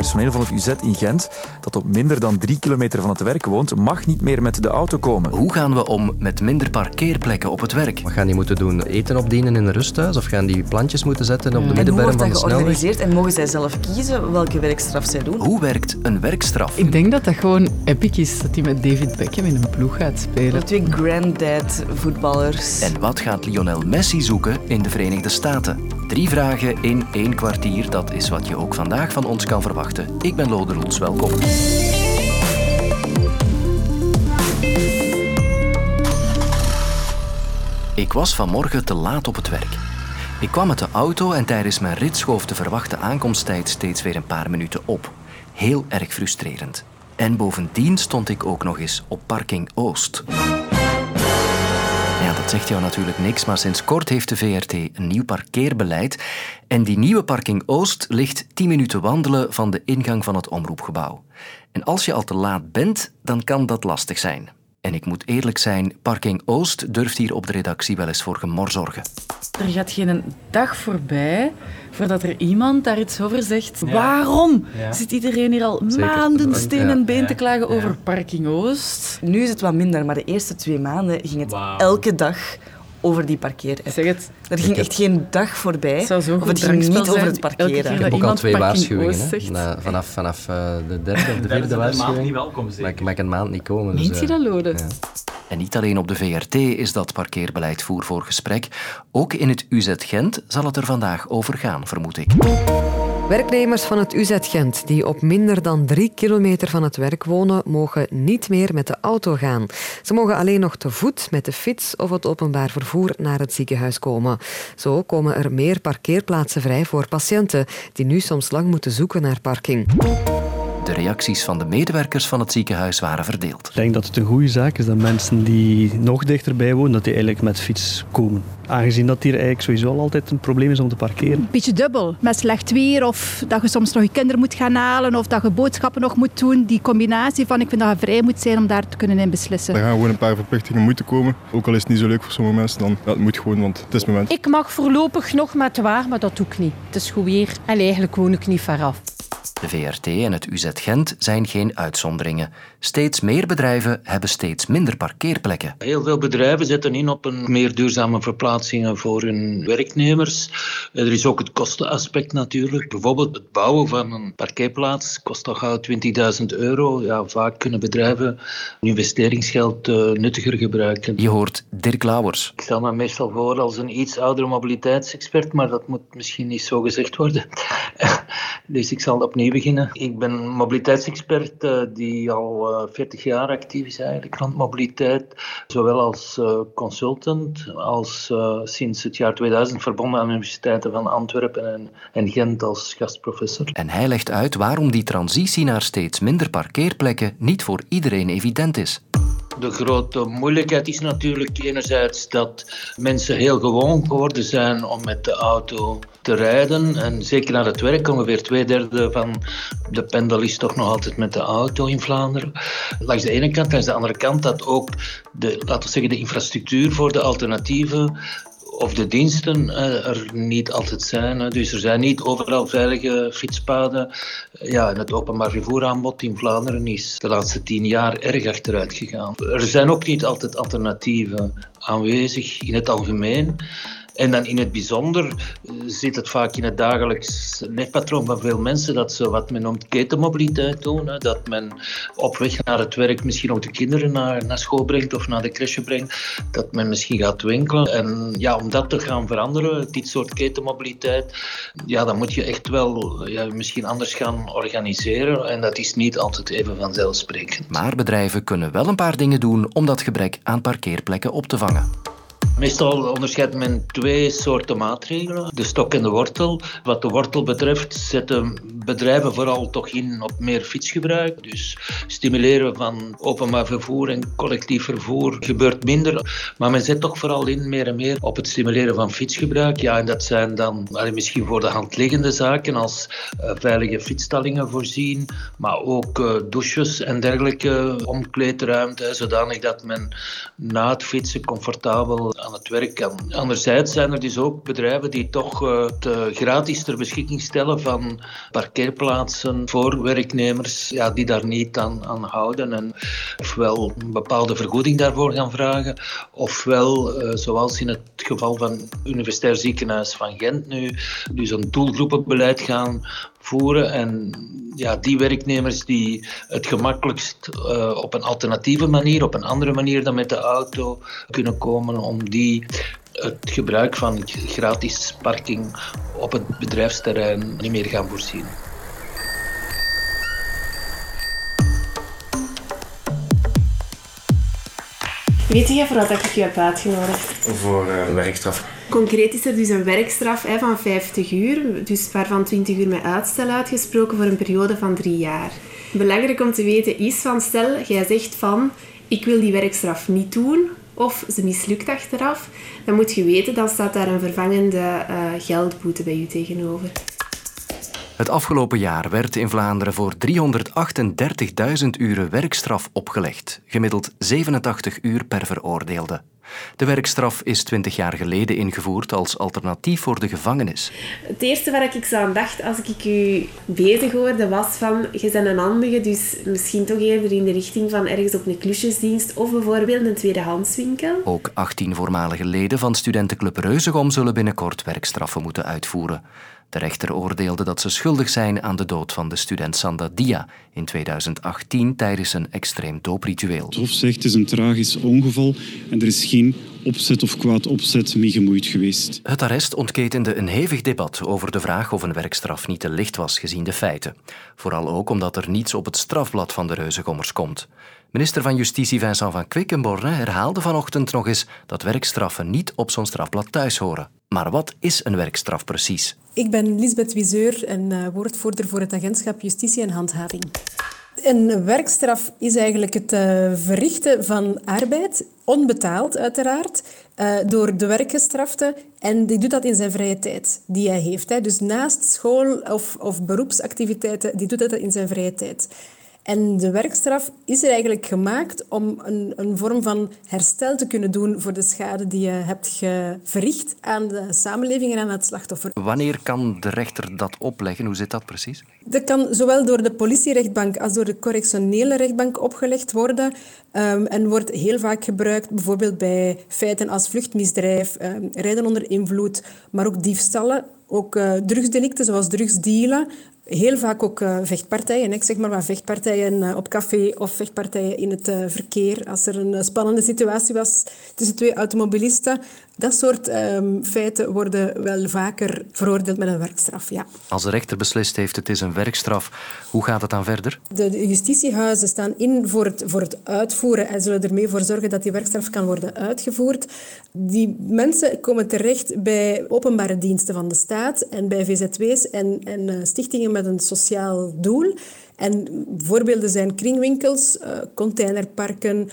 Personeel van het UZ in Gent, dat op minder dan drie kilometer van het werk woont, mag niet meer met de auto komen. Hoe gaan we om met minder parkeerplekken op het werk? Wat gaan die moeten doen? Eten opdienen in een rusthuis? Of gaan die plantjes moeten zetten op de En hoe middenberm wordt van dat de snelweg? georganiseerd en mogen zij zelf kiezen welke werkstraf zij doen? Hoe werkt een werkstraf? Ik denk dat dat gewoon epic is dat hij met David Beckham in een ploeg gaat spelen. Twee granddad voetballers. En wat gaat Lionel Messi zoeken in de Verenigde Staten? Drie vragen in één kwartier, dat is wat je ook vandaag van ons kan verwachten. Ik ben Lode welkom. Ik was vanmorgen te laat op het werk. Ik kwam met de auto en tijdens mijn rit schoof de verwachte aankomsttijd steeds weer een paar minuten op. Heel erg frustrerend. En bovendien stond ik ook nog eens op parking Oost. Dat zegt jou natuurlijk niks, maar sinds kort heeft de VRT een nieuw parkeerbeleid. En die nieuwe parking Oost ligt 10 minuten wandelen van de ingang van het omroepgebouw. En als je al te laat bent, dan kan dat lastig zijn. En ik moet eerlijk zijn, parking Oost durft hier op de redactie wel eens voor gemor zorgen. Er gaat geen dag voorbij voordat er iemand daar iets over zegt. Waarom zit iedereen hier al Zeker. maanden steen en Ja. been te klagen over Parking Oost? Nu is het wat minder, maar de eerste twee maanden ging het elke dag over die parkeer. Zeg het, Er ging echt geen dag voorbij. of het ging niet over het parkeren. Ik heb ook al twee waarschuwingen. Na- vanaf vanaf eh, de derde of de vierde waarschuwing welkom, mag, ik- mag ik een maand niet komen. dus, Meent je eh, dat, Lode? ja. En niet alleen op de VRT is dat parkeerbeleid voer voor gesprek. Ook in het UZ Gent zal het er vandaag over gaan, vermoed ik. Werknemers van het UZ Gent die op minder dan drie kilometer van het werk wonen, mogen niet meer met de auto gaan. Ze mogen alleen nog te voet, met de fiets of het openbaar vervoer naar het ziekenhuis komen. Zo komen er meer parkeerplaatsen vrij voor patiënten die nu soms lang moeten zoeken naar parking. De reacties van de medewerkers van het ziekenhuis waren verdeeld. Ik denk dat het een goede zaak is dat mensen die nog dichterbij wonen, dat die eigenlijk met fiets komen. Aangezien dat hier eigenlijk sowieso al altijd een probleem is om te parkeren. beetje dubbel. Met slecht weer of dat je soms nog je kinderen moet gaan halen of dat je boodschappen nog moet doen. Die combinatie van ik vind dat je vrij moet zijn om daar te kunnen in beslissen. Er gaan gewoon een paar verplichtingen moeten komen. Ook al is het niet zo leuk voor sommige mensen, dan ja, het moet gewoon, want het is het moment. Ik mag voorlopig nog met waar, maar dat doe ik niet. Het is goed weer en eigenlijk woon ik niet veraf. De VRT en het UZ Gent zijn geen uitzonderingen. Steeds meer bedrijven hebben steeds minder parkeerplekken. Heel veel bedrijven zetten in op een meer duurzame verplaatsingen voor hun werknemers. Er is ook het kostenaspect natuurlijk. Bijvoorbeeld het bouwen van een parkeerplaats kost al gauw 20.000 euro. Ja, vaak kunnen bedrijven hun investeringsgeld eh, nuttiger gebruiken. Je hoort Dirk Lauwers. Ik stel me meestal voor als een iets oudere mobiliteitsexpert, maar dat moet misschien niet zo gezegd worden. dus ik zal opnieuw beginnen. Ik ben mobiliteitsexpert eh, die al eh, 40 jaar actief is eigenlijk rond mobiliteit. Zowel als eh, consultant als eh, sinds het jaar 2000 verbonden aan de universiteiten van Antwerpen en, en Gent als gastprofessor. En hij legt uit waarom die transitie naar steeds minder parkeerplekken niet voor iedereen evident is. De grote moeilijkheid is natuurlijk enerzijds dat mensen heel gewoon geworden zijn om met de auto te rijden. En zeker naar het werk, ongeveer twee derde van de pendel is toch nog altijd met de auto in Vlaanderen. Langs de ene kant, langs de andere kant dat ook de, laten we zeggen, de infrastructuur voor de alternatieven of de diensten eh, er niet altijd zijn. Dus er zijn niet overal veilige fietspaden. Ja, het openbaar vervoeraanbod in Vlaanderen is de laatste tien jaar erg achteruit gegaan. Er zijn ook niet altijd alternatieven aanwezig in het algemeen. En dan in het bijzonder eh, zit het vaak in het dagelijks leefpatroon van veel mensen dat ze wat men noemt ketenmobiliteit doen. Dat men op weg naar het werk misschien ook de kinderen naar, naar school brengt of naar de crèche brengt. Dat men misschien gaat winkelen. En ja, om dat te gaan veranderen, dit soort ketenmobiliteit, ja, dan moet je echt wel ja, misschien anders gaan organiseren. En dat is niet altijd even vanzelfsprekend. Maar bedrijven kunnen wel een paar dingen doen om dat gebrek aan parkeerplekken op te vangen. Meestal onderscheidt men twee soorten maatregelen, de stok en de wortel. Wat de wortel betreft zetten bedrijven vooral toch in op meer fietsgebruik. Dus stimuleren van openbaar vervoer en collectief vervoer gebeurt minder. Maar men zet toch vooral in meer en meer op het stimuleren van fietsgebruik. Ja, en dat zijn dan misschien voor de hand liggende zaken als eh, veilige fietsstallingen voorzien, maar ook eh, douches en dergelijke omkleedruimte, zodanig dat men na het fietsen comfortabel aan het werk kan. Anderzijds zijn er dus ook bedrijven die toch eh, het eh, gratis ter beschikking stellen van parkeerplaatsen voor werknemers ja, die daar niet aan, houden. En ofwel een bepaalde vergoeding daarvoor gaan vragen, ofwel, uh, zoals in het geval van het Universitair Ziekenhuis van Gent nu, dus een doelgroepenbeleid gaan voeren. En ja, die werknemers die het gemakkelijkst uh, op een alternatieve manier, op een andere manier dan met de auto kunnen komen, om die het gebruik van gratis parking op het bedrijfsterrein niet meer gaan voorzien. Weet je voor wat ik je heb uitgenodigd? Voor uh, werkstraf. Concreet is er dus een werkstraf hè, van 50 uur, dus waarvan 20 uur met uitstel uitgesproken voor een periode van drie jaar. Belangrijk om te weten is van, stel, jij zegt van, ik wil die werkstraf niet doen, of ze mislukt achteraf, dan moet je weten, dan staat daar een vervangende uh, geldboete bij u tegenover. Het afgelopen jaar werd in Vlaanderen voor 338.000 uren werkstraf opgelegd, gemiddeld 87 uur per veroordeelde. De werkstraf is 20 jaar geleden ingevoerd als alternatief voor de gevangenis. Het eerste waar ik zo aan dacht als ik u bezig hoorde was van je bent een handige, dus misschien toch eerder in de richting van ergens op een klusjesdienst of bijvoorbeeld een tweedehandswinkel. Ook 18 voormalige leden van studentenclub Reuzegom zullen binnenkort werkstraffen moeten uitvoeren. De rechter oordeelde dat ze schuldig zijn aan de dood van de student Sanda Dia in 2018 tijdens een extreem doopritueel. Het Hof zegt het is een tragisch ongeval en er is geen opzet of kwaad opzet mee gemoeid geweest. Het arrest ontketende een hevig debat over de vraag of een werkstraf niet te licht was gezien de feiten. Vooral ook omdat er niets op het strafblad van de reuzengommers komt. Minister van Justitie Vincent van Quickenborne herhaalde vanochtend nog eens dat werkstraffen niet op zo'n strafblad thuis horen. Maar wat is een werkstraf precies? Ik ben Lisbeth Wiseur en uh, woordvoerder voor het agentschap Justitie en Handhaving. Een werkstraf is eigenlijk het uh, verrichten van arbeid, onbetaald uiteraard, uh, door de werkgestrafte. En die doet dat in zijn vrije tijd die hij heeft. Hè. Dus naast school- of, of beroepsactiviteiten, die doet dat in zijn vrije tijd. En de werkstraf is er eigenlijk gemaakt om een, een vorm van herstel te kunnen doen voor de schade die je hebt verricht aan de samenleving en aan het slachtoffer. Wanneer kan de rechter dat opleggen? Hoe zit dat precies? Dat kan zowel door de politierechtbank als door de correctionele rechtbank opgelegd worden um, en wordt heel vaak gebruikt bijvoorbeeld bij feiten als vluchtmisdrijf, um, rijden onder invloed, maar ook diefstallen, ook uh, drugsdelicten zoals drugsdealen, heel vaak ook uh, vechtpartijen. Ik zeg maar wat vechtpartijen uh, op café of vechtpartijen in het uh, verkeer. Als er een spannende situatie was tussen twee automobilisten. Dat soort um, feiten worden wel vaker veroordeeld met een werkstraf, ja. Als de rechter beslist heeft het is een werkstraf, hoe gaat het dan verder? De, de justitiehuizen staan in voor het, voor het uitvoeren en zullen ermee voor zorgen dat die werkstraf kan worden uitgevoerd. Die mensen komen terecht bij openbare diensten van de staat en bij VZW's en, en stichtingen met een sociaal doel. En voorbeelden zijn kringwinkels, uh, containerparken,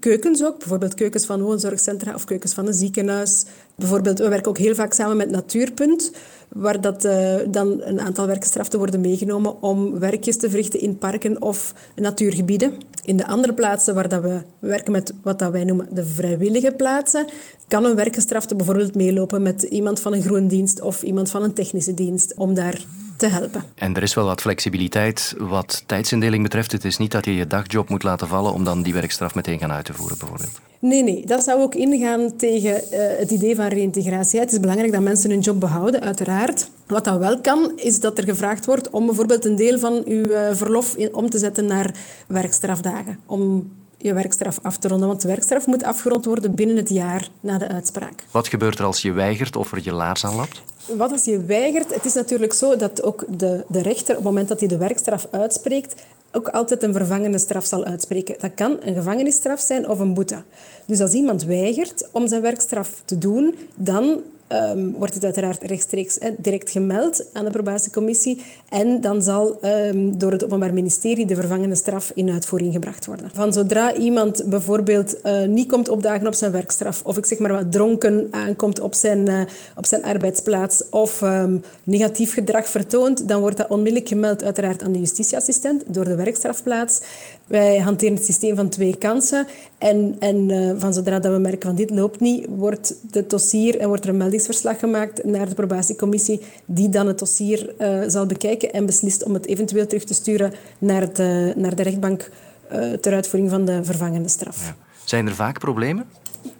keukens ook. Bijvoorbeeld keukens van woonzorgcentra of keukens van een ziekenhuis. Bijvoorbeeld, we werken ook heel vaak samen met Natuurpunt, waar dat, uh, dan een aantal werkstraften worden meegenomen om werkjes te verrichten in parken of natuurgebieden. In de andere plaatsen waar dat we werken met wat dat wij noemen de vrijwillige plaatsen, kan een werkgestrafte bijvoorbeeld meelopen met iemand van een groendienst of iemand van een technische dienst om daar te helpen. En er is wel wat flexibiliteit wat tijdsindeling betreft. Het is niet dat je je dagjob moet laten vallen om dan die werkstraf meteen gaan uit te voeren, bijvoorbeeld. Nee, nee. Dat zou ook ingaan tegen uh, het idee van reïntegratie. Het is belangrijk dat mensen hun job behouden, uiteraard. Wat dan wel kan, is dat er gevraagd wordt om bijvoorbeeld een deel van uw uh, verlof in, om te zetten naar werkstrafdagen. Om je werkstraf af te ronden. Want de werkstraf moet afgerond worden binnen het jaar na de uitspraak. Wat gebeurt er als je weigert of er je laars aan lapt? Wat als je weigert? Het is natuurlijk zo dat ook de, de rechter, op het moment dat hij de werkstraf uitspreekt, ook altijd een vervangende straf zal uitspreken. Dat kan een gevangenisstraf zijn of een boete. Dus als iemand weigert om zijn werkstraf te doen, dan um, wordt het uiteraard rechtstreeks direct gemeld aan de probatiecommissie. En dan zal um, door het Openbaar Ministerie de vervangende straf in uitvoering gebracht worden. Van zodra iemand bijvoorbeeld uh, niet komt opdagen op zijn werkstraf, of ik zeg maar wat dronken aankomt op zijn, uh, op zijn arbeidsplaats, of um, negatief gedrag vertoont, dan wordt dat onmiddellijk gemeld uiteraard aan de justitieassistent door de werkstrafplaats. Wij hanteren het systeem van twee kansen. En, en uh, van zodra dat we merken van dit loopt niet, wordt het dossier en wordt er een meldingsverslag gemaakt naar de probatiecommissie, die dan het dossier zal bekijken en beslist om het eventueel terug te sturen naar de, naar de rechtbank uh, ter uitvoering van de vervangende straf. Zijn er vaak problemen?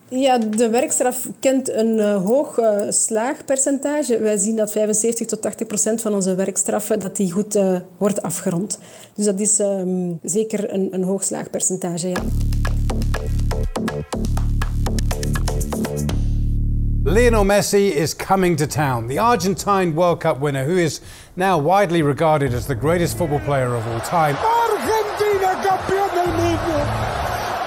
Ja, de werkstraf kent een uh, hoog uh, slaagpercentage. Wij zien dat 75 tot 80 procent van onze werkstraffen dat die goed uh, wordt afgerond. Dus dat is um, zeker een, een hoog slaagpercentage, ja. Lionel Messi is coming to town. The Argentine World Cup winner, who is now widely regarded as the greatest football player of all time. Argentina campeón del mundo!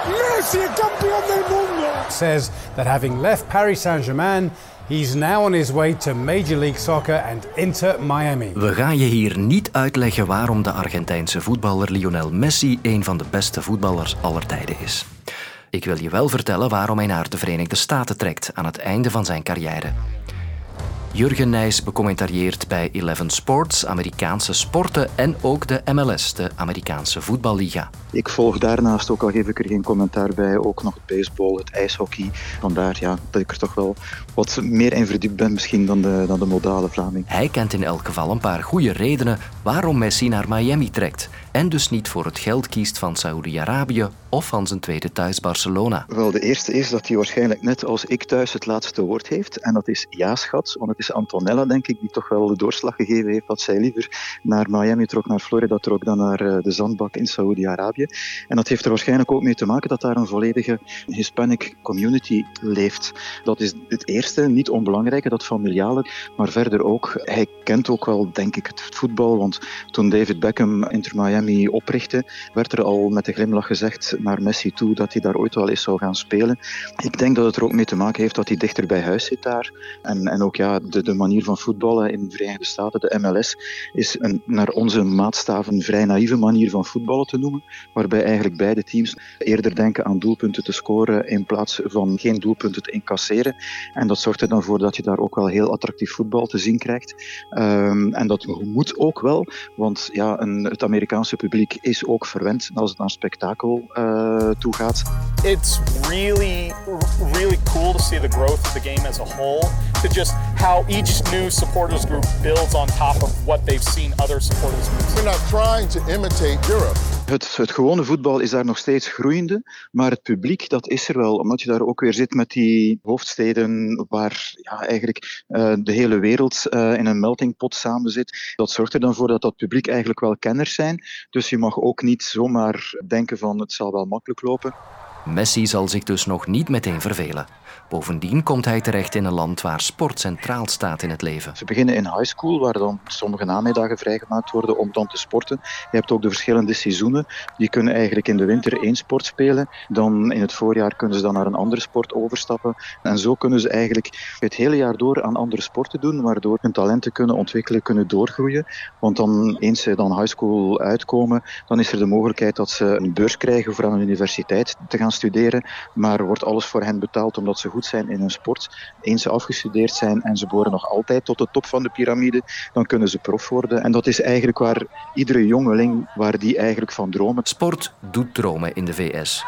Messi campeón del mundo! Says that having left Paris Saint-Germain, He's now on his way to Major League Soccer and Inter Miami. We gaan je hier niet uitleggen waarom de Argentijnse voetballer Lionel Messi een van de beste voetballers aller tijden is. Ik wil je wel vertellen waarom hij naar de Verenigde Staten trekt aan het einde van zijn carrière. Jurgen Nijs becommentarieert bij Eleven Sports, Amerikaanse sporten en ook de MLS, de Amerikaanse voetballiga. Ik volg daarnaast, ook al geef ik er geen commentaar bij, ook nog het baseball, het ijshockey. Vandaar ja, dat ik er toch wel wat meer in verdiept ben misschien dan de, dan de modale Vlaming. Hij kent in elk geval een paar goede redenen waarom Messi naar Miami trekt en dus niet voor het geld kiest van Saoedi-Arabië of van zijn tweede thuis Barcelona. Wel, de eerste is dat hij waarschijnlijk net als ik thuis het laatste woord heeft. En dat is ja, schat. Want het is Antonella, denk ik, die toch wel de doorslag gegeven heeft dat zij liever naar Miami trok, naar Florida trok, dan naar eh, de zandbak in Saoedi-Arabië. En dat heeft er waarschijnlijk ook mee te maken dat daar een volledige Hispanic community leeft. Dat is het eerste, niet onbelangrijke, dat familiale. Maar verder ook, hij kent ook wel, denk ik, het voetbal. Want toen David Beckham Inter Miami oprichtte, werd er al met een glimlach gezegd naar Messi toe dat hij daar ooit wel eens zou gaan spelen. Ik denk dat het er ook mee te maken heeft dat hij dichter bij huis zit daar. En, en ook ja, de, de manier van voetballen in de Verenigde Staten, de MLS, is een naar onze maatstaven vrij naïeve manier van voetballen te noemen. Waarbij eigenlijk beide teams eerder denken aan doelpunten te scoren in plaats van geen doelpunten te incasseren. En dat zorgt er dan voor dat je daar ook wel heel attractief voetbal te zien krijgt. Um, en dat moet ook wel, want ja, een, het Amerikaanse publiek is ook verwend als het naar spektakel uh, Uh, toe gaat. It's really, really cool to see the growth of the game as a whole. To just how each new supporters group builds on top of what they've seen other supporters groups. We're not trying to imitate Europe. Het, het gewone voetbal is daar nog steeds groeiende, maar het publiek dat is er wel, omdat je daar ook weer zit met die hoofdsteden waar ja, eigenlijk uh, de hele wereld uh, in een meltingpot samen zit. Dat zorgt er dan voor dat dat publiek eigenlijk wel kenners zijn. Dus je mag ook niet zomaar denken van het zal wel makkelijk lopen. Messi zal zich dus nog niet meteen vervelen. Bovendien komt hij terecht in een land waar sport centraal staat in het leven. Ze beginnen in high school, waar dan sommige namiddagen vrijgemaakt worden om dan te sporten. Je hebt ook de verschillende seizoenen. Die kunnen eigenlijk in de winter één sport spelen. Dan in het voorjaar kunnen ze dan naar een andere sport overstappen. En zo kunnen ze eigenlijk het hele jaar door aan andere sporten doen, waardoor hun talenten kunnen ontwikkelen, kunnen doorgroeien. Want dan, eens ze dan high school uitkomen, dan is er de mogelijkheid dat ze een beurs krijgen voor aan een universiteit te gaan studeren. Maar wordt alles voor hen betaald omdat ze goed zijn in hun sport. Eens ze afgestudeerd zijn en ze behoren nog altijd tot de top van de piramide, dan kunnen ze prof worden. En dat is eigenlijk waar iedere jongeling, waar die eigenlijk van dromen. Sport doet dromen in de VS.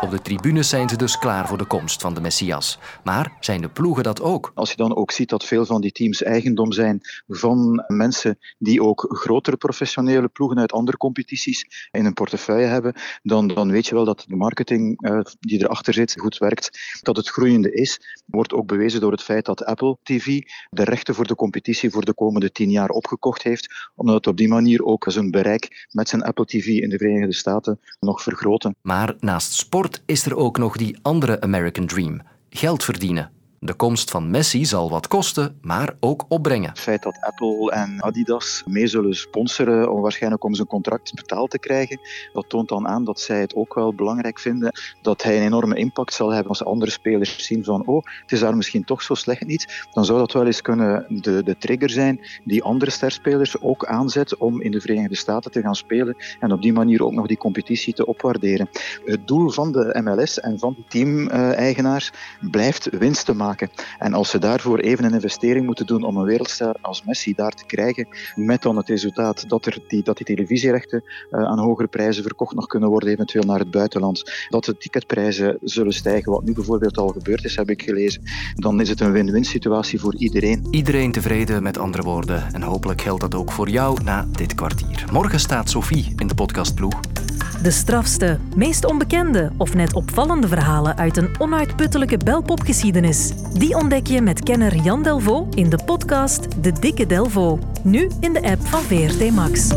Op de tribunes zijn ze dus klaar voor de komst van de Messias. Maar zijn de ploegen dat ook? Als je dan ook ziet dat veel van die teams eigendom zijn van mensen die ook grotere professionele ploegen uit andere competities in hun portefeuille hebben, dan, dan weet je wel dat de marketing uh, die erachter zit goed werkt. Dat het groeiende is, wordt ook bewezen door het feit dat Apple TV de rechten voor de competitie voor de komende tien jaar opgekocht heeft, omdat het op die manier ook zijn bereik met zijn Apple TV in de Verenigde Staten nog vergroten. Maar naast sport is er ook nog die andere American Dream: geld verdienen. De komst van Messi zal wat kosten, maar ook opbrengen. Het feit dat Apple en Adidas mee zullen sponsoren, om waarschijnlijk om zijn contract betaald te krijgen, dat toont dan aan dat zij het ook wel belangrijk vinden dat hij een enorme impact zal hebben als andere spelers zien van oh, het is daar misschien toch zo slecht niet. Dan zou dat wel eens kunnen de, de trigger zijn die andere sterspelers ook aanzet om in de Verenigde Staten te gaan spelen en op die manier ook nog die competitie te opwaarderen. Het doel van de MLS en van de team-eigenaars blijft winst te maken En als ze daarvoor even een investering moeten doen om een wereldster als Messi daar te krijgen, met dan het resultaat dat, er die, dat die televisierechten uh, aan hogere prijzen verkocht nog kunnen worden, eventueel naar het buitenland, dat de ticketprijzen zullen stijgen, wat nu bijvoorbeeld al gebeurd is, heb ik gelezen, dan is het een win-win situatie voor iedereen. Iedereen tevreden, met andere woorden. En hopelijk geldt dat ook voor jou na dit kwartier. Morgen staat Sophie in de podcastploeg. De strafste, meest onbekende of net opvallende verhalen uit een onuitputtelijke belpopgeschiedenis. Die ontdek je met kenner Jan Delvaux in de podcast De Dikke Delvaux. Nu in de app van VRT Max.